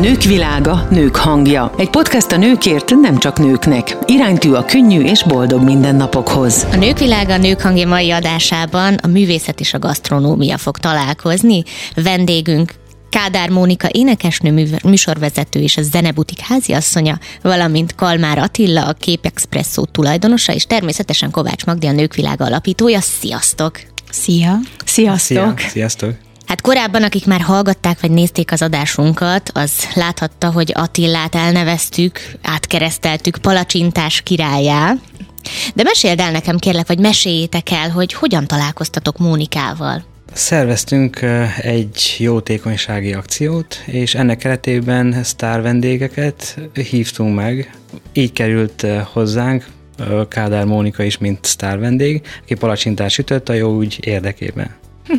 Nők világa, nők hangja. Egy podcast a nőkért, nem csak nőknek. Iránytű a könnyű és boldog mindennapokhoz. A Nők világa, nők hangja mai adásában a művészet és a gasztronómia fog találkozni. Vendégünk Kádár Mónika énekesnő, műsorvezető és a Zenebutik háziasszonya, valamint Kalmár Attila, a Képexpresszó tulajdonosa, és természetesen Kovács Magdi, a Nők Világa alapítója. Sziasztok! Szia! Sziasztok! Szia. Sziasztok! Hát korábban, akik már hallgatták vagy nézték az adásunkat, az láthatta, hogy Attillát elneveztük, átkereszteltük palacsintás királyá. De meséld el nekem kérlek, vagy meséljétek el, hogy hogyan találkoztatok Mónikával. Szerveztünk egy jótékonysági akciót, és ennek keretében sztár vendégeket hívtunk meg. Így került hozzánk Kádár Mónika is, mint sztár vendég, aki palacsintás sütött a jó úgy érdekében.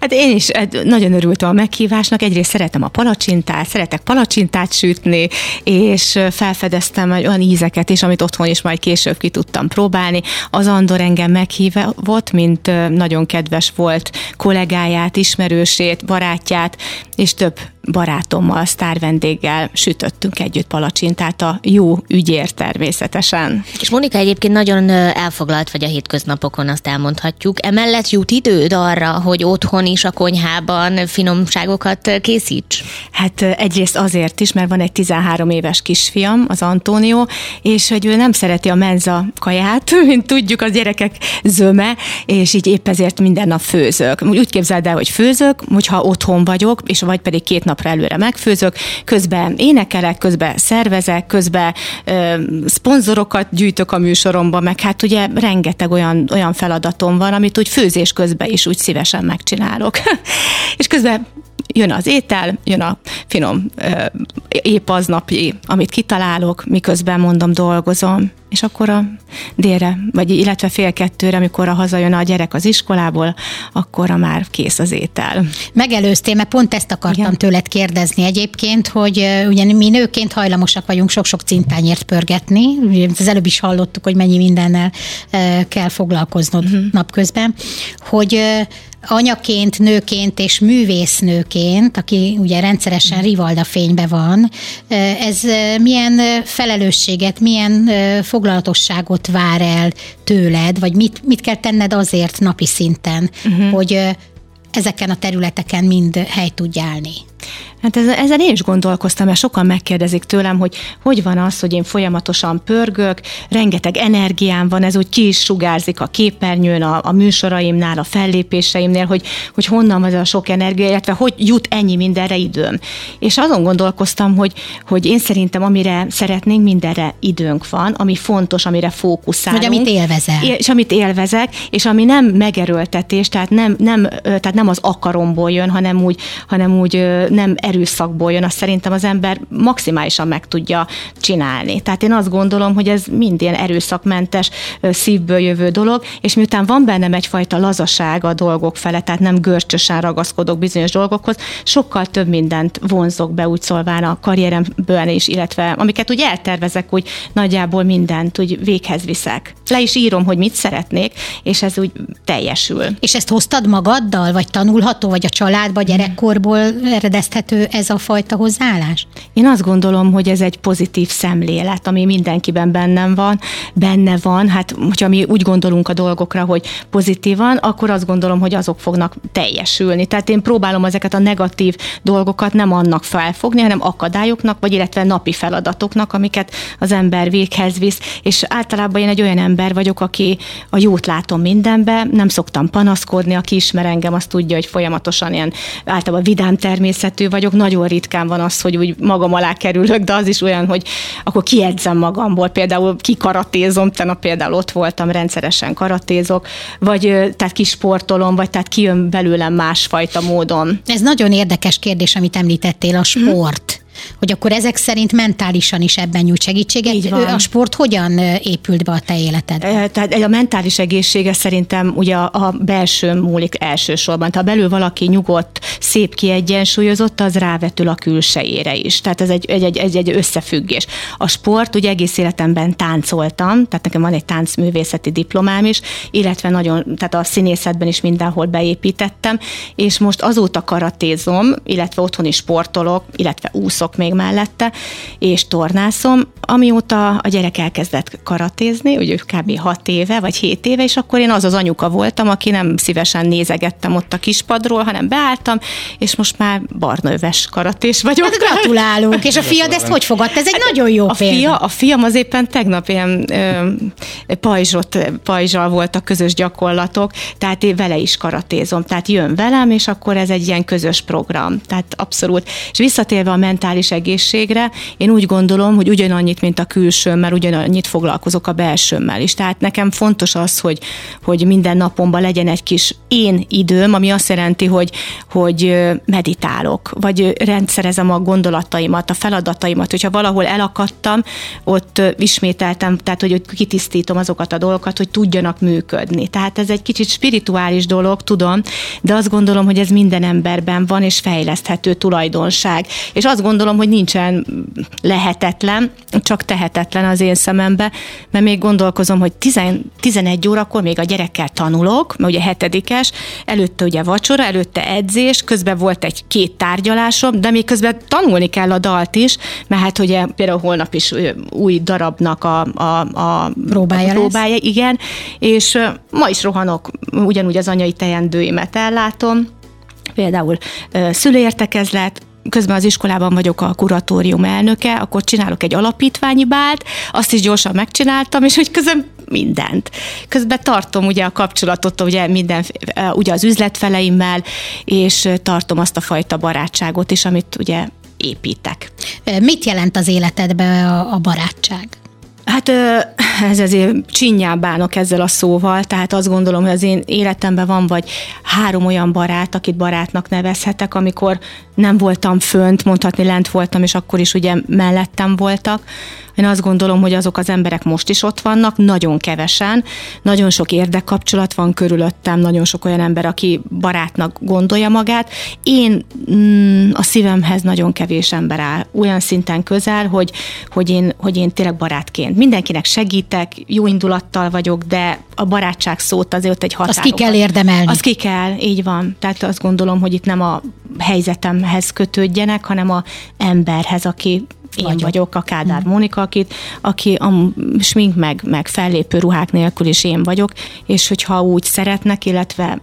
Hát én is nagyon örültem a meghívásnak. Egyrészt szeretem a palacsintát, szeretek palacsintát sütni, és felfedeztem egy olyan ízeket is, amit otthon is majd később ki tudtam próbálni. Az Andor engem meghívott, mint nagyon kedves volt kollégáját, ismerősét, barátját, és több barátommal, sztár vendéggel sütöttünk együtt palacsintát a jó ügyért természetesen. És Monika egyébként nagyon elfoglalt vagy a hétköznapokon, azt elmondhatjuk. Emellett jut időd arra, hogy otthon is a konyhában finomságokat készíts? Hát egyrészt azért is, mert van egy 13 éves kisfiam, az Antónió, és hogy ő nem szereti a menza kaját, mint tudjuk, az gyerekek zöme, és így épp ezért minden nap főzök. Úgy képzeld el, hogy főzök, hogyha otthon vagyok, és vagy pedig két napra előre megfőzök, közben énekelek, közben szervezek, közben ö, szponzorokat gyűjtök a műsoromba, meg hát ugye rengeteg olyan, olyan feladatom van, amit úgy főzés közben is úgy szívesen megcsinálok. és közben jön az étel, jön a finom épp aznapi, amit kitalálok, miközben mondom, dolgozom, és akkor a délre, vagy illetve fél kettőre, amikor a hazajön a gyerek az iskolából, akkor már kész az étel. Megelőztél, mert pont ezt akartam Igen. tőled kérdezni egyébként, hogy ugye mi nőként hajlamosak vagyunk sok-sok cintányért pörgetni. Az előbb is hallottuk, hogy mennyi mindennel kell foglalkoznod uh-huh. napközben, hogy anyaként, nőként és művésznőként, aki ugye rendszeresen rivalda fénybe van, ez milyen felelősséget, milyen foglalatosságot vár el tőled, vagy mit, mit kell tenned azért napi szinten, uh-huh. hogy ezeken a területeken mind hely tudj állni? Hát ezen én is gondolkoztam, mert sokan megkérdezik tőlem, hogy hogy van az, hogy én folyamatosan pörgök, rengeteg energiám van, ez úgy ki is sugárzik a képernyőn, a, a műsoraimnál, a fellépéseimnél, hogy, hogy honnan van ez a sok energia, illetve hogy jut ennyi mindenre időm. És azon gondolkoztam, hogy, hogy én szerintem amire szeretnénk, mindenre időnk van, ami fontos, amire fókuszálunk. Hogy amit élvezel. És amit élvezek, és ami nem megerőltetés, tehát nem, nem, tehát nem az akaromból jön, hanem úgy, hanem úgy nem erőszakból jön, azt szerintem az ember maximálisan meg tudja csinálni. Tehát én azt gondolom, hogy ez mind ilyen erőszakmentes, szívből jövő dolog, és miután van bennem egyfajta lazaság a dolgok fele, tehát nem görcsösen ragaszkodok bizonyos dolgokhoz, sokkal több mindent vonzok be úgy szólván a karrieremből is, illetve amiket úgy eltervezek, úgy nagyjából mindent úgy véghez viszek. Le is írom, hogy mit szeretnék, és ez úgy teljesül. És ezt hoztad magaddal, vagy tanulható, vagy a családba, gyerekkorból eredezthető ez a fajta hozzáállás? Én azt gondolom, hogy ez egy pozitív szemlélet, ami mindenkiben bennem van, benne van. Hát, hogyha mi úgy gondolunk a dolgokra, hogy pozitívan, akkor azt gondolom, hogy azok fognak teljesülni. Tehát én próbálom ezeket a negatív dolgokat nem annak felfogni, hanem akadályoknak, vagy illetve napi feladatoknak, amiket az ember véghez visz. És általában én egy olyan ember vagyok, aki a jót látom mindenbe, nem szoktam panaszkodni, aki ismer engem, azt tudja, hogy folyamatosan ilyen általában vidám természetű vagyok, nagyon ritkán van az, hogy úgy magam alá kerülök, de az is olyan, hogy akkor kiedzem magamból, például kikaratézom, tegnap például ott voltam, rendszeresen karatézok, vagy tehát kisportolom, vagy tehát kijön belőlem másfajta módon. Ez nagyon érdekes kérdés, amit említettél, a sport. Mm hogy akkor ezek szerint mentálisan is ebben nyújt segítséget. Így van. A sport hogyan épült be a te életed? Tehát a mentális egészsége szerintem ugye a belső múlik elsősorban. Ha belül valaki nyugodt, szép kiegyensúlyozott, az rávetül a külsejére is. Tehát ez egy, egy, egy, egy, összefüggés. A sport, ugye egész életemben táncoltam, tehát nekem van egy táncművészeti diplomám is, illetve nagyon, tehát a színészetben is mindenhol beépítettem, és most azóta karatézom, illetve otthoni sportolok, illetve úszok gyakorolok még mellette, és tornászom, amióta a gyerek elkezdett karatézni, ugye kb. 6 éve, vagy 7 éve, és akkor én az az anyuka voltam, aki nem szívesen nézegettem ott a kispadról, hanem beálltam, és most már barnöves karatés vagyok. Hát gratulálunk, és a fiad ezt hogy fogadta? Ez egy hát nagyon jó a példa. Fia, a fiam az éppen tegnap ilyen ö, pajzsot, pajzsal voltak közös gyakorlatok, tehát én vele is karatézom, tehát jön velem, és akkor ez egy ilyen közös program, tehát abszolút. És visszatérve a mentális egészségre, én úgy gondolom, hogy ugyanannyit, mint a külsőmmel, ugyanannyit foglalkozok a belsőmmel is. Tehát nekem fontos az, hogy, hogy minden napomban legyen egy kis én időm, ami azt jelenti, hogy, hogy meditálok, vagy rendszerezem a gondolataimat, a feladataimat, hogyha valahol elakadtam, ott ismételtem, tehát hogy kitisztítom azokat a dolgokat, hogy tudjanak működni. Tehát ez egy kicsit spirituális dolog, tudom, de azt gondolom, hogy ez minden emberben van, és fejleszthető tulajdonság. És azt gondolom, hogy nincsen lehetetlen, csak tehetetlen az én szemembe, mert még gondolkozom, hogy 10, 11 órakor még a gyerekkel tanulok, mert ugye hetedikes, előtte ugye vacsora, előtte edzés, közben volt egy két tárgyalásom, de még közben tanulni kell a dalt is, mert hát ugye például holnap is új darabnak a, a, a próbája, a próbája igen, és ma is rohanok, ugyanúgy az anyai teendőimet ellátom, például szülőértekezlet, közben az iskolában vagyok a kuratórium elnöke, akkor csinálok egy alapítványi bált, azt is gyorsan megcsináltam, és hogy közben mindent. Közben tartom ugye a kapcsolatot ugye minden, ugye az üzletfeleimmel, és tartom azt a fajta barátságot is, amit ugye építek. Mit jelent az életedben a, a barátság? Hát ez azért csinyán bánok ezzel a szóval, tehát azt gondolom, hogy az én életemben van vagy három olyan barát, akit barátnak nevezhetek, amikor nem voltam fönt, mondhatni lent voltam, és akkor is ugye mellettem voltak. Én azt gondolom, hogy azok az emberek most is ott vannak, nagyon kevesen, nagyon sok érdekkapcsolat van körülöttem, nagyon sok olyan ember, aki barátnak gondolja magát. Én mm, a szívemhez nagyon kevés ember áll, olyan szinten közel, hogy, hogy, én, hogy én tényleg barátként. Mindenkinek segítek, jó indulattal vagyok, de a barátság szót azért ott egy határ. Azt ki kell érdemelni. Azt ki kell, így van. Tehát azt gondolom, hogy itt nem a helyzetemhez kötődjenek, hanem a emberhez, aki én vagyok, vagyok a Kádár hmm. Mónika, akit, aki a smink meg, meg fellépő ruhák nélkül is én vagyok, és hogyha úgy szeretnek, illetve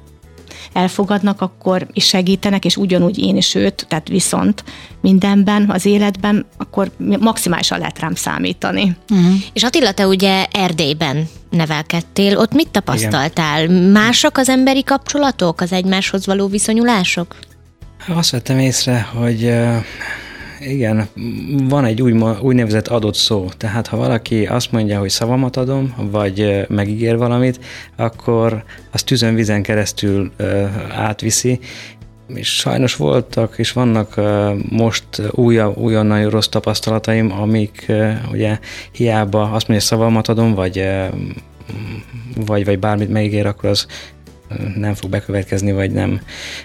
elfogadnak, akkor is segítenek, és ugyanúgy én is őt, tehát viszont mindenben, az életben, akkor maximálisan lehet rám számítani. Uh-huh. És Attila, te ugye Erdélyben nevelkedtél, ott mit tapasztaltál? Igen. Mások az emberi kapcsolatok, az egymáshoz való viszonyulások? Azt vettem észre, hogy igen, van egy új, úgynevezett adott szó. Tehát ha valaki azt mondja, hogy szavamat adom, vagy megígér valamit, akkor az tűzön vizen keresztül átviszi, és sajnos voltak, és vannak most újabb, újon nagyon rossz tapasztalataim, amik ugye hiába azt mondja, szavamat adom, vagy vagy, vagy bármit megígér, akkor az nem fog bekövetkezni, vagy nem.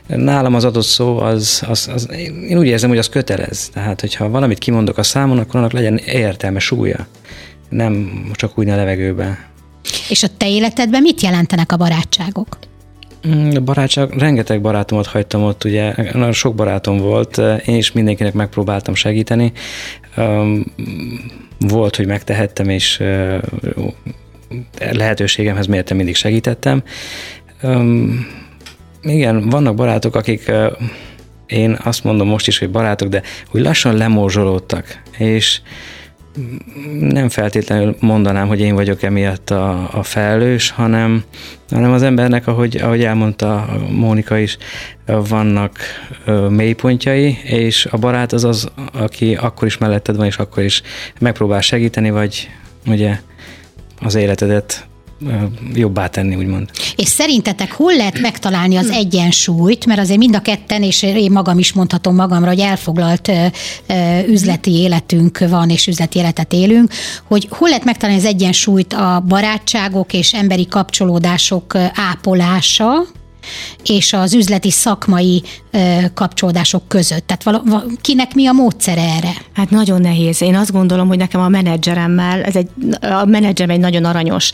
Nálam az adott szó, az, az, az, én úgy érzem, hogy az kötelez. Tehát, hogyha valamit kimondok a számon, akkor annak legyen értelme, súlya. Nem csak úgy a levegőben. És a te életedben mit jelentenek a barátságok? Mm, a barátság, rengeteg barátomat hagytam ott, ugye nagyon sok barátom volt, én is mindenkinek megpróbáltam segíteni. Volt, hogy megtehettem, és lehetőségemhez mértem mindig segítettem, Um, igen, vannak barátok, akik uh, én azt mondom most is, hogy barátok, de úgy lassan lemorzsolódtak, és nem feltétlenül mondanám, hogy én vagyok emiatt a, a felelős, hanem, hanem az embernek, ahogy, ahogy elmondta Mónika is, vannak mélypontjai, és a barát az az, aki akkor is melletted van, és akkor is megpróbál segíteni, vagy ugye az életedet jobbá tenni, úgymond. És szerintetek hol lehet megtalálni az egyensúlyt, mert azért mind a ketten, és én magam is mondhatom magamra, hogy elfoglalt üzleti életünk van, és üzleti életet élünk, hogy hol lehet megtalálni az egyensúlyt a barátságok és emberi kapcsolódások ápolása, és az üzleti szakmai kapcsolódások között? Tehát vala, kinek mi a módszere erre? Hát nagyon nehéz. Én azt gondolom, hogy nekem a menedzseremmel, ez egy, a menedzserem egy nagyon aranyos,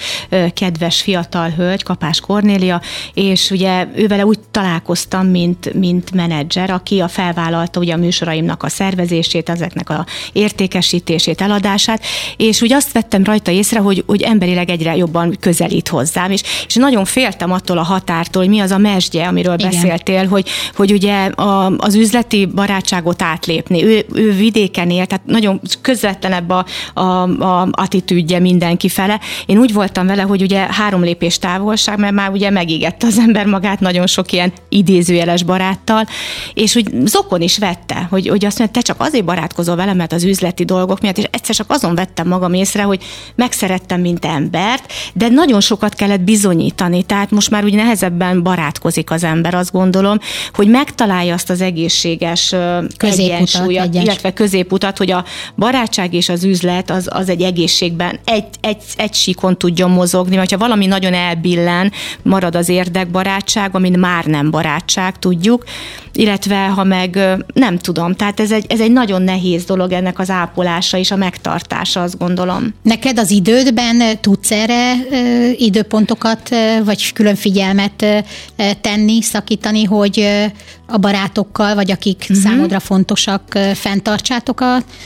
kedves fiatal hölgy, Kapás Kornélia, és ugye ővele úgy találkoztam, mint, mint menedzser, aki a felvállalta ugye a műsoraimnak a szervezését, ezeknek a értékesítését, eladását, és úgy azt vettem rajta észre, hogy, hogy emberileg egyre jobban közelít hozzám, és, és nagyon féltem attól a határtól, hogy mi az a mesdje, amiről Igen. beszéltél, hogy, hogy ugye a, az üzleti barátságot átlépni. Ő, ő vidéken él, tehát nagyon közvetlenebb a, a, a attitűdje mindenki fele. Én úgy voltam vele, hogy ugye három lépés távolság, mert már ugye megégette az ember magát nagyon sok ilyen idézőjeles baráttal, és úgy zokon is vette, hogy, hogy azt mondja, te csak azért barátkozol velem, mert az üzleti dolgok miatt, és egyszer csak azon vettem magam észre, hogy megszerettem, mint embert, de nagyon sokat kellett bizonyítani, tehát most már úgy nehezebben barátkozik az ember, azt gondolom, hogy megtalálja azt az egészséges egyensúlyat, egyens. illetve középutat, hogy a barátság és az üzlet az, az egy egészségben egy, egy, egy síkon tudjon mozogni, vagy ha valami nagyon elbillen, marad az érdekbarátság, ami már nem barátság, tudjuk, illetve ha meg nem tudom, tehát ez egy, ez egy nagyon nehéz dolog ennek az ápolása és a megtartása, azt gondolom. Neked az idődben tudsz erre időpontokat, vagy külön figyelmet tenni, szakítani, hogy a barátokkal, vagy akik uh-huh. számodra fontosak, fenntartsátok a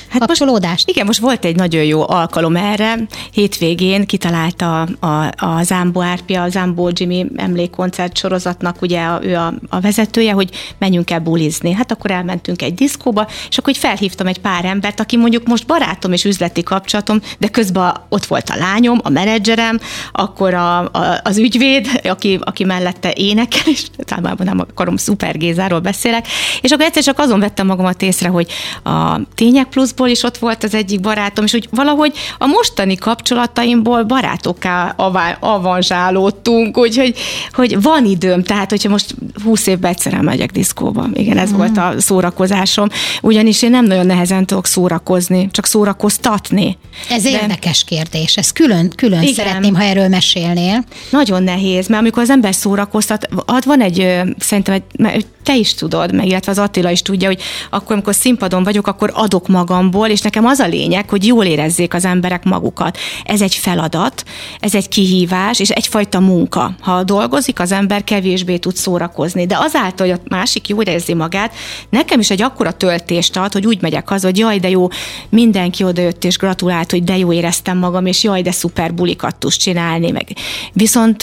hát kapcsolódást? Most, igen, most volt egy nagyon jó alkalom erre. Hétvégén kitalálta a, a, a Zámbó Árpia, a Zámbó Jimmy emlékkoncert sorozatnak ugye ő a, a vezetője, hogy menjünk el bulizni. Hát akkor elmentünk egy diszkóba, és akkor felhívtam egy pár embert, aki mondjuk most barátom és üzleti kapcsolatom, de közben ott volt a lányom, a menedzserem, akkor a, a, az ügyvéd, aki, aki mellette énekel, és talán nem akarom szuper Gézáról beszélek, és akkor egyszer csak azon vettem magamat észre, hogy a Tények Pluszból is ott volt az egyik barátom, és hogy valahogy a mostani kapcsolataimból barátokká avanzsálódtunk, úgyhogy hogy van időm, tehát hogyha most 20 évben egyszerűen megyek diszkóba, igen, ez mm. volt a szórakozásom, ugyanis én nem nagyon nehezen tudok szórakozni, csak szórakoztatni. Ez De... érdekes kérdés, ez külön, külön igen. szeretném, ha erről mesélnél. Nagyon nehéz, mert amikor az ember szórakoztat, van egy, szerintem egy, te is tudod, meg illetve az Attila is tudja, hogy akkor, amikor színpadon vagyok, akkor adok magamból, és nekem az a lényeg, hogy jól érezzék az emberek magukat. Ez egy feladat, ez egy kihívás, és egyfajta munka. Ha dolgozik, az ember kevésbé tud szórakozni, de azáltal, hogy a másik jól érzi magát, nekem is egy akkora töltést ad, hogy úgy megyek az, hogy jaj, de jó, mindenki odajött és gratulált, hogy de jó éreztem magam, és jaj, de szuper bulikat tudsz csinálni. Meg. Viszont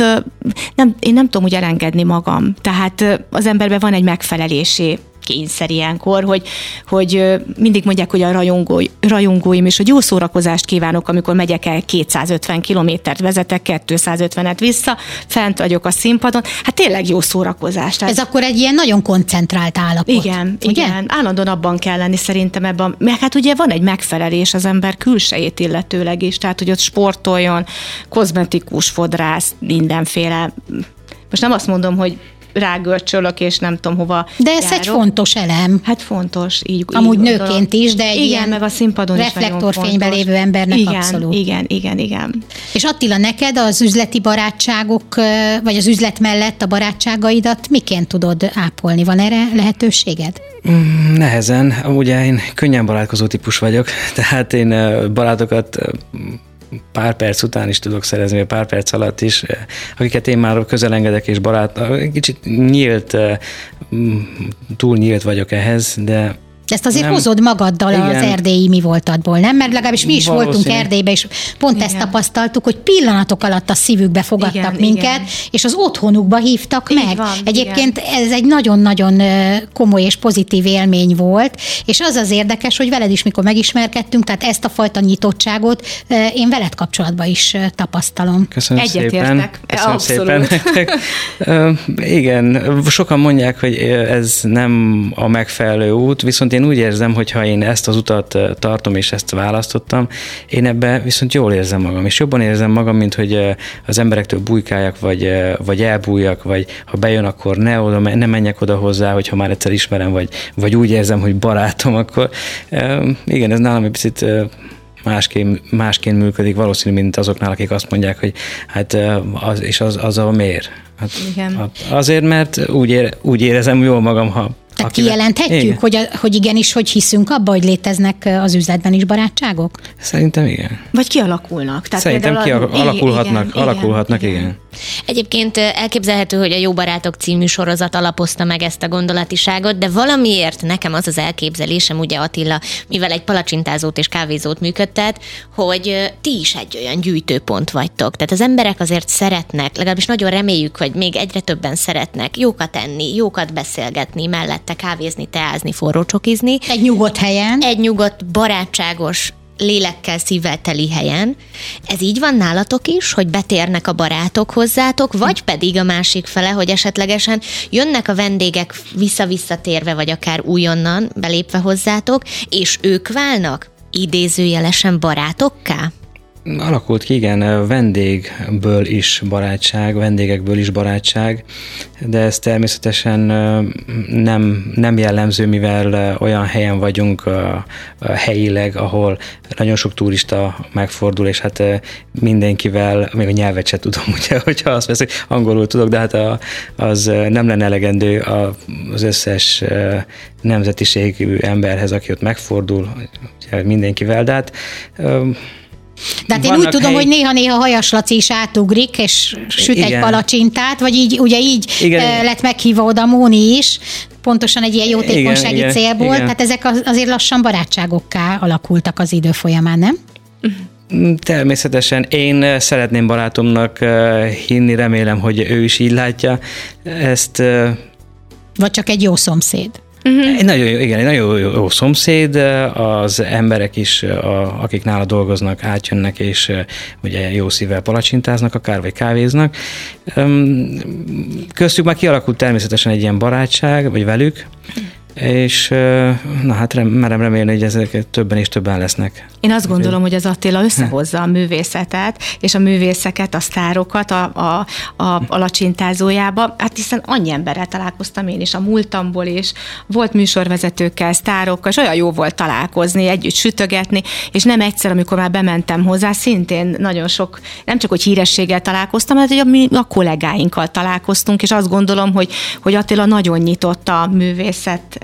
nem, én nem tudom úgy elengedni magam. Tehát az emberben van egy megfelelési kényszer ilyenkor, hogy, hogy mindig mondják, hogy a rajongó, rajongóim is, hogy jó szórakozást kívánok, amikor megyek el 250 kilométert, vezetek 250-et vissza, fent vagyok a színpadon. Hát tényleg jó szórakozás. Tehát... Ez akkor egy ilyen nagyon koncentrált állapot. Igen, ugye? igen. Állandóan abban kell lenni szerintem ebben. Mert hát ugye van egy megfelelés az ember külsejét illetőleg is, tehát hogy ott sportoljon, kozmetikus fodrász, mindenféle most nem azt mondom, hogy rágörcsölök, és nem tudom hova De ez járok. egy fontos elem. Hát fontos, így Amúgy így nőként is, de egy igen, ilyen meg a színpadon reflektorfényben lévő embernek igen, abszolút. Igen, igen, igen. És Attila, neked az üzleti barátságok, vagy az üzlet mellett a barátságaidat miként tudod ápolni? Van erre lehetőséged? Mm, nehezen. Ugye én könnyen barátkozó típus vagyok, tehát én barátokat pár perc után is tudok szerezni, pár perc alatt is, akiket én már közelengedek és barát, kicsit nyílt, túl nyílt vagyok ehhez, de ezt azért nem. hozod magaddal Igen. az erdélyi mi voltadból, nem? Mert legalábbis mi is Valószínű. voltunk Erdélybe, és pont Igen. ezt tapasztaltuk, hogy pillanatok alatt a szívükbe fogadtak Igen, minket, Igen. és az otthonukba hívtak Így meg. Van, Egyébként Igen. ez egy nagyon-nagyon komoly és pozitív élmény volt, és az az érdekes, hogy veled is, mikor megismerkedtünk, tehát ezt a fajta nyitottságot én veled kapcsolatban is tapasztalom. Köszönöm Egyetértek. szépen. Köszönöm Abszolút. szépen. Igen, sokan mondják, hogy ez nem a megfelelő út, viszont én úgy érzem, hogy ha én ezt az utat tartom és ezt választottam, én ebbe viszont jól érzem magam, és jobban érzem magam, mint hogy az emberektől bújkáljak, vagy, vagy elbújjak, vagy ha bejön, akkor ne, oda, ne menjek oda hozzá, hogyha már egyszer ismerem, vagy, vagy úgy érzem, hogy barátom, akkor igen, ez nálam egy picit másként, másként működik valószínű, mint azoknál, akik azt mondják, hogy hát az, és az, az a miért? Hát, Igen. Hát azért, mert úgy, ér, úgy érezem jól magam, ha tehát akivel... kijelenthetjük, igen. hogy, a, hogy igenis, hogy hiszünk abba, hogy léteznek az üzletben is barátságok? Szerintem igen. Vagy kialakulnak. Tehát Szerintem kialakulhatnak, igen, alakulhatnak, igen. igen. Egyébként elképzelhető, hogy a Jó Barátok című sorozat alapozta meg ezt a gondolatiságot, de valamiért nekem az az elképzelésem, ugye Attila, mivel egy palacsintázót és kávézót működtet, hogy ti is egy olyan gyűjtőpont vagytok. Tehát az emberek azért szeretnek, legalábbis nagyon reméljük, hogy még egyre többen szeretnek jókat enni, jókat beszélgetni, mellette kávézni, teázni, forró csokizni. Egy nyugodt helyen. Egy nyugodt, barátságos lélekkel, szívvel teli helyen. Ez így van nálatok is, hogy betérnek a barátok hozzátok, vagy pedig a másik fele, hogy esetlegesen jönnek a vendégek vissza-visszatérve, vagy akár újonnan belépve hozzátok, és ők válnak idézőjelesen barátokká? Alakult ki, igen, vendégből is barátság, vendégekből is barátság, de ez természetesen nem, nem jellemző, mivel olyan helyen vagyunk helyileg, ahol nagyon sok turista megfordul, és hát mindenkivel, még a nyelvet se tudom, ugye, hogyha azt veszik, angolul tudok, de hát a, az nem lenne elegendő az összes nemzetiségű emberhez, aki ott megfordul, mindenkivel, de hát de hát én úgy tudom, hely... hogy néha-néha Hajas Laci is átugrik, és süt Igen. egy palacsintát, vagy így, ugye így Igen. lett meghívva oda Móni is, pontosan egy ilyen jótékonysági igen, célból, igen. tehát ezek azért lassan barátságokká alakultak az idő folyamán, nem? Természetesen én szeretném barátomnak hinni, remélem, hogy ő is így látja ezt. Vagy csak egy jó szomszéd? Uh-huh. Egy nagyon jó, igen, egy nagyon jó, jó szomszéd, az emberek is, a, akik nála dolgoznak, átjönnek, és ugye jó szívvel palacsintáznak akár, vagy kávéznak. Köztük már kialakult természetesen egy ilyen barátság, vagy velük, és na hát rem, merem remélni, hogy ezek többen és többen lesznek. Én azt gondolom, hogy az Attila összehozza a művészetet, és a művészeket, a sztárokat a, a, a, a lacsintázójába. Hát hiszen annyi emberrel találkoztam én is a múltamból is, volt műsorvezetőkkel, sztárokkal, és olyan jó volt találkozni, együtt sütögetni, és nem egyszer, amikor már bementem hozzá, szintén nagyon sok, nem csak hogy hírességgel találkoztam, hanem hogy mi a kollégáinkkal találkoztunk, és azt gondolom, hogy, hogy Attila nagyon nyitott a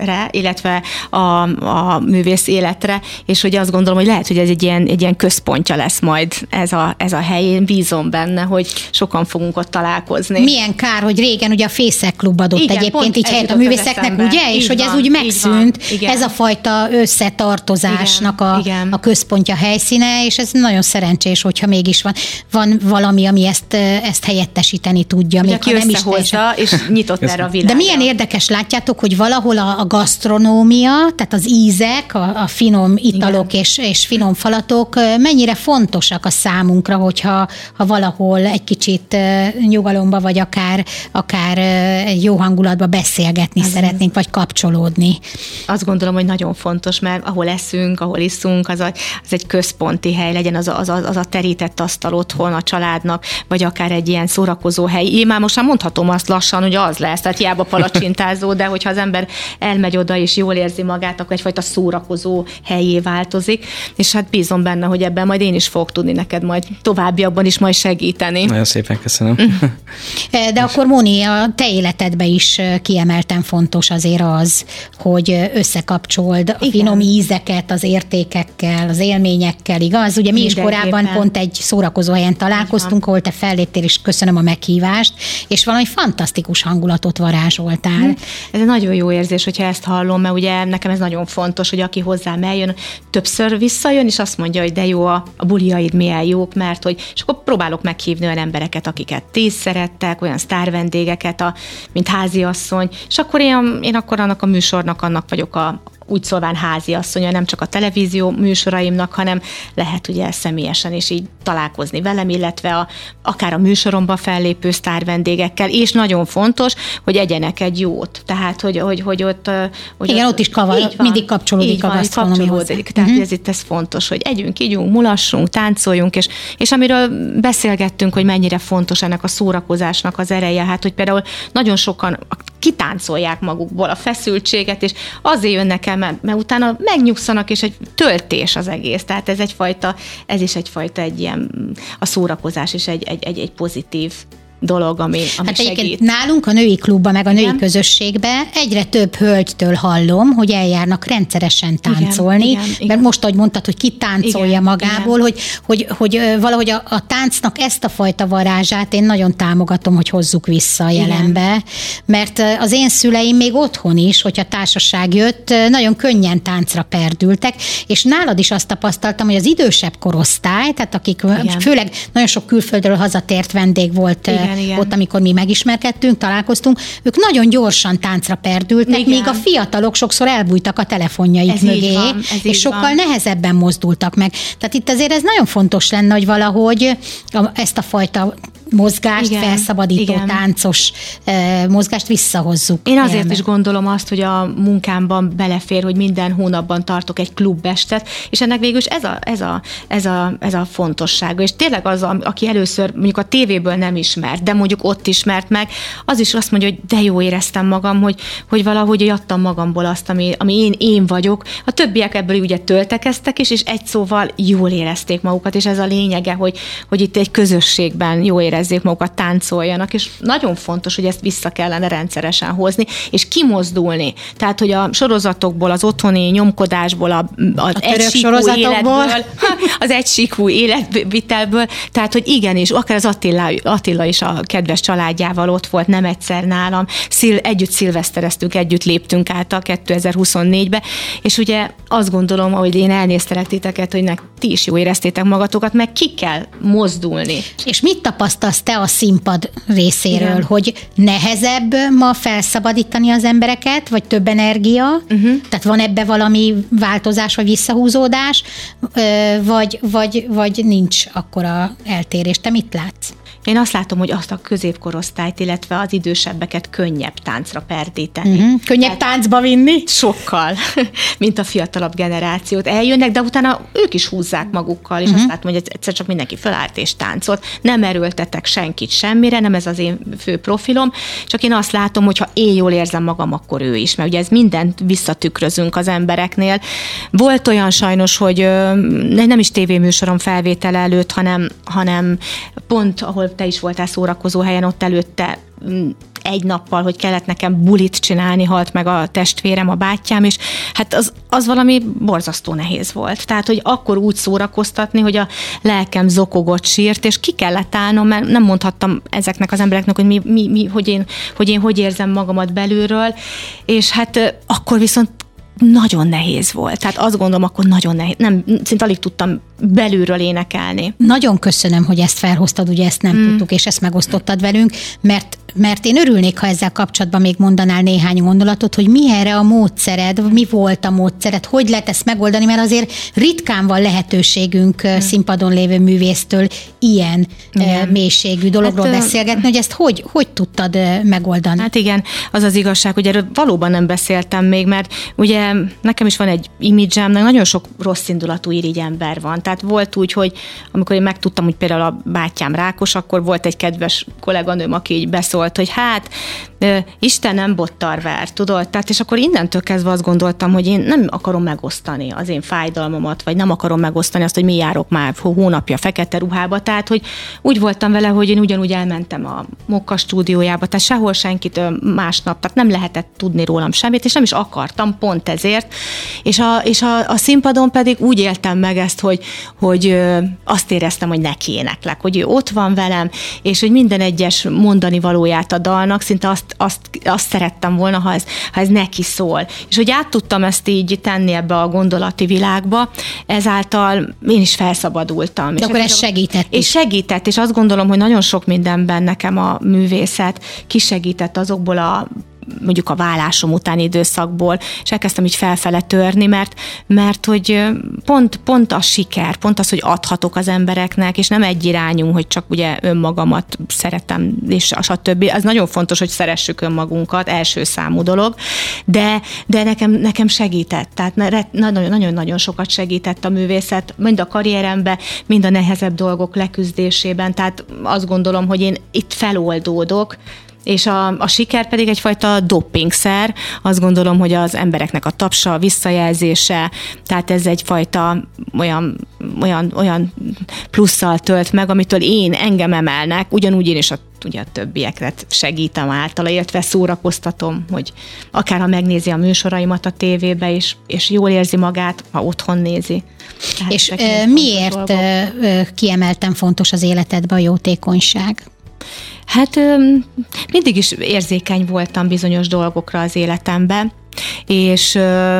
művészetre, illetve a, a művész életre, és hogy azt gondolom, hogy lehet hogy ez egy ilyen, egy ilyen központja lesz majd ez a, ez a hely. Én bízom benne, hogy sokan fogunk ott találkozni. Milyen kár, hogy régen ugye a Fészek Klub adott Igen, egyébként így helyet a művészeknek, ugye? Így és van, hogy ez úgy megszűnt, ez a fajta összetartozásnak Igen, a, Igen. a központja helyszíne, és ez nagyon szerencsés, hogyha mégis van, van valami, ami ezt, ezt helyettesíteni tudja. Még ha nem is teljesen... és nyitott erre a világra. De milyen érdekes, látjátok, hogy valahol a, a gasztronómia, tehát az ízek, a, a finom italok Igen. és, és finom falatok mennyire fontosak a számunkra, hogyha ha valahol egy kicsit nyugalomba, vagy akár, akár jó hangulatba beszélgetni az szeretnénk, vagy kapcsolódni. Azt gondolom, hogy nagyon fontos, mert ahol eszünk, ahol iszunk, az, a, az egy központi hely, legyen az a, az, a, az a terített asztal otthon a családnak, vagy akár egy ilyen szórakozó hely. Én már most már mondhatom azt lassan, hogy az lesz, tehát hiába palacsintázó, de hogyha az ember elmegy oda és jól érzi magát, akkor egyfajta szórakozó helyé változik és hát bízom benne, hogy ebben majd én is fogok tudni neked majd továbbiakban is majd segíteni. Nagyon szépen köszönöm. Eh, de akkor Moni, a te életedben is kiemelten fontos azért az, hogy összekapcsold a Igen. finom ízeket az értékekkel, az élményekkel, igaz? Ugye mi is korábban pont egy szórakozó helyen találkoztunk, ahol te felléptél, és köszönöm a meghívást, és valami fantasztikus hangulatot varázsoltál. Hm. Ez egy nagyon jó érzés, hogyha ezt hallom, mert ugye nekem ez nagyon fontos, hogy aki hozzám eljön, többször vissza visszajön, és azt mondja, hogy de jó, a, a buliaid milyen jók, mert hogy, és akkor próbálok meghívni olyan embereket, akiket tíz szerettek, olyan sztárvendégeket, a, mint háziasszony, és akkor én, én akkor annak a műsornak annak vagyok a, úgy szólván házi asszonya, nem csak a televízió műsoraimnak, hanem lehet ugye személyesen is így találkozni velem, illetve a, akár a műsoromba fellépő sztár vendégekkel, és nagyon fontos, hogy egyenek egy jót. Tehát, hogy, hogy, hogy ott... Hogy Igen, ott, ott is kavar, van, mindig kapcsolódik van, a kapcsolódik. Tehát uh-huh. ez itt ez fontos, hogy együnk, ígyunk, mulassunk, táncoljunk, és, és amiről beszélgettünk, hogy mennyire fontos ennek a szórakozásnak az ereje, hát hogy például nagyon sokan kitáncolják magukból a feszültséget, és azért jönnek el, mert, mert utána megnyugszanak, és egy töltés az egész. Tehát ez egyfajta, ez is egyfajta egy ilyen, a szórakozás is egy, egy, egy, egy pozitív dolog, ami, ami hát segít. Nálunk a női klubban, meg a női Igen. közösségbe egyre több hölgytől hallom, hogy eljárnak rendszeresen táncolni, Igen, Igen, mert most, ahogy mondtad, hogy ki táncolja Igen, magából, Igen. Hogy, hogy, hogy valahogy a, a táncnak ezt a fajta varázsát én nagyon támogatom, hogy hozzuk vissza a jelenbe, Igen. mert az én szüleim még otthon is, hogyha társaság jött, nagyon könnyen táncra perdültek, és nálad is azt tapasztaltam, hogy az idősebb korosztály, tehát akik Igen. főleg nagyon sok külföldről hazatért vendég volt Igen igen, igen. ott, amikor mi megismerkedtünk, találkoztunk, ők nagyon gyorsan táncra perdültek, igen. míg a fiatalok sokszor elbújtak a telefonjaik ez mögé, van, és sokkal van. nehezebben mozdultak meg. Tehát itt azért ez nagyon fontos lenne, hogy valahogy ezt a fajta mozgást, igen, felszabadító igen. táncos e, mozgást visszahozzuk. Én azért élme. is gondolom azt, hogy a munkámban belefér, hogy minden hónapban tartok egy klubestet, és ennek végül is ez a, ez a, ez a, ez a fontossága. És tényleg az, aki először mondjuk a tévéből nem ismert, de mondjuk ott ismert meg, az is azt mondja, hogy de jó éreztem magam, hogy, hogy valahogy adtam magamból azt, ami, ami én, én vagyok. A többiek ebből ugye töltekeztek is, és egy szóval jól érezték magukat, és ez a lényege, hogy, hogy itt egy közösségben jó érezzék érezzék magukat, táncoljanak, és nagyon fontos, hogy ezt vissza kellene rendszeresen hozni, és kimozdulni. Tehát, hogy a sorozatokból, az otthoni nyomkodásból, a, az egysíkú életből, az egysíkú életvitelből, tehát, hogy igenis, akár az Attila, Attila is a kedves családjával ott volt, nem egyszer nálam, szil, együtt szilvesztereztünk, együtt léptünk át a 2024-be, és ugye azt gondolom, hogy én elnéztelek titeket, hogy nek, ti is jó éreztétek magatokat, meg ki kell mozdulni. És mit tapasztal tapasztalsz te a színpad részéről, Igen. hogy nehezebb ma felszabadítani az embereket, vagy több energia, uh-huh. tehát van ebbe valami változás, vagy visszahúzódás, vagy, vagy, vagy nincs akkora eltérés. Te mit látsz? Én azt látom, hogy azt a középkorosztályt, illetve az idősebbeket könnyebb táncra perdíteni. Uh-huh. Könnyebb Tehát táncba vinni? Sokkal, mint a fiatalabb generációt. Eljönnek, de utána ők is húzzák magukkal, és uh-huh. azt látom, hogy egyszer csak mindenki fölállt és táncolt. Nem erőltetek senkit semmire, nem ez az én fő profilom, csak én azt látom, hogy ha én jól érzem magam, akkor ő is, mert ugye ez mindent visszatükrözünk az embereknél. Volt olyan sajnos, hogy nem is tévéműsorom felvétele előtt, hanem, hanem pont, ahol te is voltál szórakozó helyen, ott előtte mm, egy nappal, hogy kellett nekem bulit csinálni, halt meg a testvérem, a bátyám, és hát az, az valami borzasztó nehéz volt. Tehát, hogy akkor úgy szórakoztatni, hogy a lelkem zokogott sírt, és ki kellett állnom, mert nem mondhattam ezeknek az embereknek, hogy mi, mi, mi hogy, én, hogy én hogy érzem magamat belülről, és hát akkor viszont nagyon nehéz volt. Tehát azt gondolom, akkor nagyon nehéz. Nem, szinte alig tudtam belülről énekelni. Nagyon köszönöm, hogy ezt felhoztad, ugye ezt nem mm. tudtuk, és ezt megosztottad velünk, mert mert én örülnék, ha ezzel kapcsolatban még mondanál néhány gondolatot, hogy mi erre a módszered, mi volt a módszered, hogy lehet ezt megoldani, mert azért ritkán van lehetőségünk hmm. színpadon lévő művésztől ilyen igen. mélységű dologról hát, beszélgetni, hogy ezt hogy, hogy tudtad megoldani? Hát igen, az az igazság, hogy erről valóban nem beszéltem még, mert ugye nekem is van egy imidzsem, nagyon sok rossz indulatú irigy ember van. Tehát volt úgy, hogy amikor én megtudtam, hogy például a bátyám rákos, akkor volt egy kedves kolléganőm, aki így beszólt szólt, hogy hát Isten nem bottar ver, tudod? Tehát, és akkor innentől kezdve azt gondoltam, hogy én nem akarom megosztani az én fájdalmamat, vagy nem akarom megosztani azt, hogy mi járok már hónapja fekete ruhába. Tehát, hogy úgy voltam vele, hogy én ugyanúgy elmentem a Mokka stúdiójába, tehát sehol senkit másnap, tehát nem lehetett tudni rólam semmit, és nem is akartam pont ezért. És a, és a, a színpadon pedig úgy éltem meg ezt, hogy, hogy azt éreztem, hogy neki éneklek, hogy ő ott van velem, és hogy minden egyes mondani valóját a dalnak, szinte azt azt, azt szerettem volna, ha ez, ha ez neki szól. És hogy át tudtam ezt így tenni ebbe a gondolati világba, ezáltal én is felszabadultam. De és akkor ez segített És segített, és azt gondolom, hogy nagyon sok mindenben nekem a művészet kisegített azokból a mondjuk a vállásom utáni időszakból, és elkezdtem így felfele törni, mert, mert hogy pont, pont a siker, pont az, hogy adhatok az embereknek, és nem egy irányú, hogy csak ugye önmagamat szeretem, és a stb. Az nagyon fontos, hogy szeressük önmagunkat, első számú dolog, de, de nekem, nekem segített, tehát nagyon-nagyon sokat segített a művészet, mind a karrierembe, mind a nehezebb dolgok leküzdésében, tehát azt gondolom, hogy én itt feloldódok, és a, a siker pedig egyfajta doppingszer. Azt gondolom, hogy az embereknek a tapsa, a visszajelzése, tehát ez egyfajta olyan, olyan, olyan plusszal tölt meg, amitől én engem emelnek, ugyanúgy én is a ugye a többieket segítem általa, illetve szórakoztatom, hogy akár ha megnézi a műsoraimat a tévébe, és, és jól érzi magát, ha otthon nézi. Tehát és miért kiemelten fontos az életedben a jótékonyság? Hát mindig is érzékeny voltam bizonyos dolgokra az életemben, és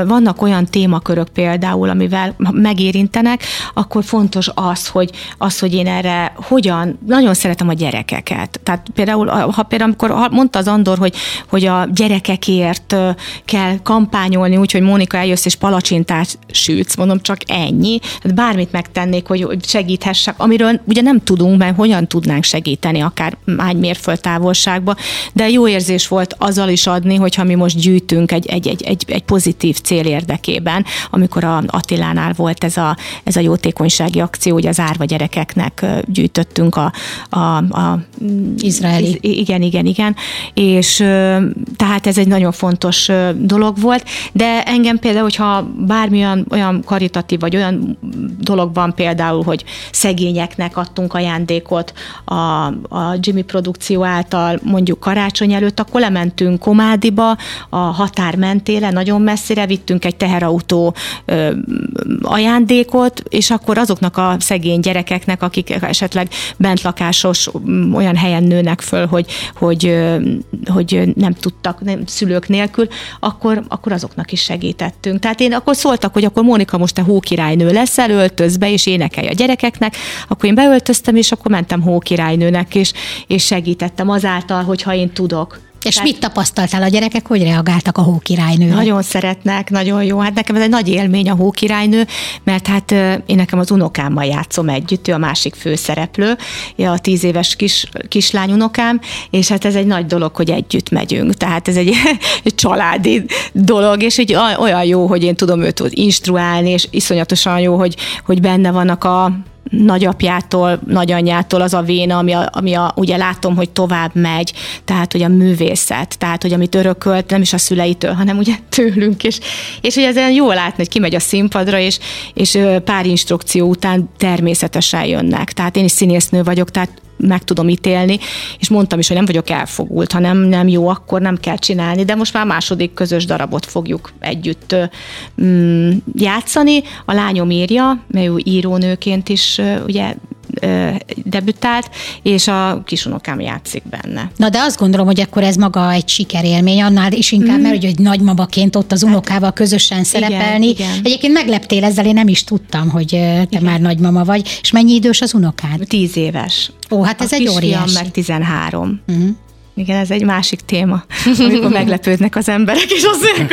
vannak olyan témakörök például, amivel megérintenek, akkor fontos az, hogy, az, hogy én erre hogyan, nagyon szeretem a gyerekeket. Tehát például, ha például amikor mondta az Andor, hogy, hogy a gyerekekért kell kampányolni, úgyhogy Mónika eljössz és palacsintát sütsz, mondom csak ennyi, hát bármit megtennék, hogy segíthessek, amiről ugye nem tudunk, mert hogyan tudnánk segíteni, akár hány távolságba, de jó érzés volt azzal is adni, hogyha mi most gyűjtünk egy, egy egy, egy, egy, egy pozitív cél érdekében, amikor a Attilánál volt ez a, ez a jótékonysági akció, hogy az árva gyerekeknek gyűjtöttünk a, a, a izraeli. Igen, igen, igen. És tehát ez egy nagyon fontos dolog volt, de engem például, hogyha bármilyen olyan karitatív, vagy olyan dologban például, hogy szegényeknek adtunk ajándékot a, a Jimmy produkció által mondjuk karácsony előtt, akkor lementünk Komádiba, a határ mentére, nagyon messzire, vittünk egy teherautó ö, ajándékot, és akkor azoknak a szegény gyerekeknek, akik esetleg bentlakásos olyan helyen nőnek föl, hogy, hogy, hogy nem tudtak nem, szülők nélkül, akkor, akkor azoknak is segítettünk. Tehát én akkor szóltak, hogy akkor Mónika most te hókirálynő leszel, öltöz be, és énekelj a gyerekeknek, akkor én beöltöztem, és akkor mentem hókirálynőnek, és, és segítettem azáltal, hogyha én tudok. És Tehát, mit tapasztaltál a gyerekek, hogy reagáltak a hókirálynő? Nagyon szeretnek, nagyon jó. Hát nekem ez egy nagy élmény a hókirálynő, mert hát én nekem az unokámmal játszom együtt, ő a másik főszereplő, a tíz éves kis, kislány unokám, és hát ez egy nagy dolog, hogy együtt megyünk. Tehát ez egy, egy családi dolog, és egy olyan jó, hogy én tudom őt instruálni, és iszonyatosan jó, hogy, hogy benne vannak a nagyapjától, nagyanyjától az a véna, ami, a, ami a, ugye látom, hogy tovább megy, tehát hogy a művészet, tehát hogy amit örökölt, nem is a szüleitől, hanem ugye tőlünk, és, és hogy ezen jól látni, hogy kimegy a színpadra, és, és pár instrukció után természetesen jönnek. Tehát én is színésznő vagyok, tehát meg tudom ítélni, és mondtam is, hogy nem vagyok elfogult, ha nem, nem jó, akkor nem kell csinálni, de most már második közös darabot fogjuk együtt mm, játszani. A lányom írja, mert ő írónőként is ugye debütált, és a kisunokám játszik benne. Na de azt gondolom, hogy akkor ez maga egy sikerélmény, annál is inkább, mm. mert hogy nagymabaként ott az hát, unokával közösen szerepelni. Igen, igen. Egyébként megleptél ezzel, én nem is tudtam, hogy te igen. már nagymama vagy. És mennyi idős az unokád? Tíz éves. Ó, hát ez a egy óriási. meg 13. Mm. Igen, ez egy másik téma, amikor meglepődnek az emberek, és azért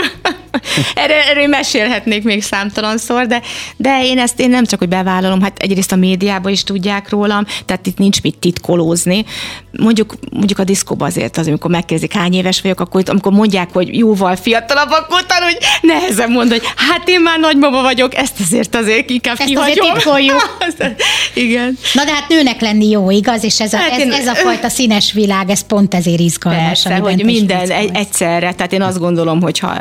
erről, erről mesélhetnék még számtalanszor, de, de én ezt én nem csak, hogy bevállalom, hát egyrészt a médiában is tudják rólam, tehát itt nincs mit titkolózni. Mondjuk, mondjuk a diszkóban azért az, amikor megkérdezik, hány éves vagyok, akkor amikor mondják, hogy jóval fiatalabb, akkor hogy nehezen mond, hogy hát én már nagymama vagyok, ezt azért azért inkább ezt kihagyom. Azért Igen. Na de hát nőnek lenni jó, igaz? És ez a, hát ez, ez a fajta színes világ, ez pont ezért izgalmas. Persze, hogy minden egy, egyszerre, tehát én azt gondolom, hogy ha,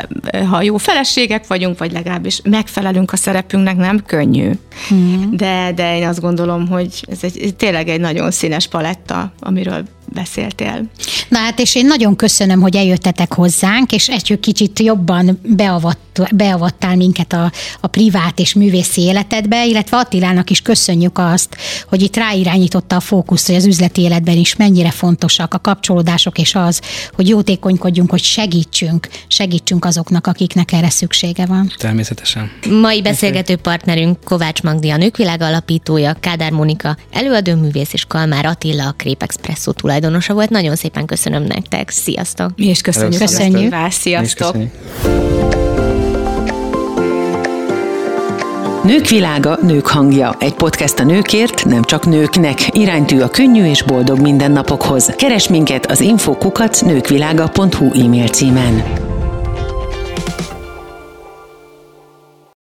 ha jó feleségek vagyunk, vagy legalábbis megfelelünk a szerepünknek, nem könnyű. Hmm. De, de én azt gondolom, hogy ez egy, tényleg egy nagyon színes paletta, amiről beszéltél. Na hát, és én nagyon köszönöm, hogy eljöttetek hozzánk, és egy kicsit jobban beavatt, beavattál minket a, a privát és művészi életedbe, illetve Attilának is köszönjük azt, hogy itt ráirányította a fókuszt, hogy az üzleti életben is mennyire fontosak a kapcsolódások, és az, hogy jótékonykodjunk, hogy segítsünk, segítsünk azoknak, akiknek erre szüksége van. Természetesen. Mai beszélgető partnerünk Kovács Magdi, a Nőkvilág alapítója, Kádár Monika, előadóművész és Kalmár Attila, a Krép Expresso tulajdonosa volt. Nagyon szépen köszönöm nektek. Sziasztok! Mi is köszönjük. Köszönjük. Sziasztok! Nők világa, nők hangja. Egy podcast a nőkért, nem csak nőknek. Iránytű a könnyű és boldog mindennapokhoz. Keres minket az infokukat nőkvilága.hu e-mail címen.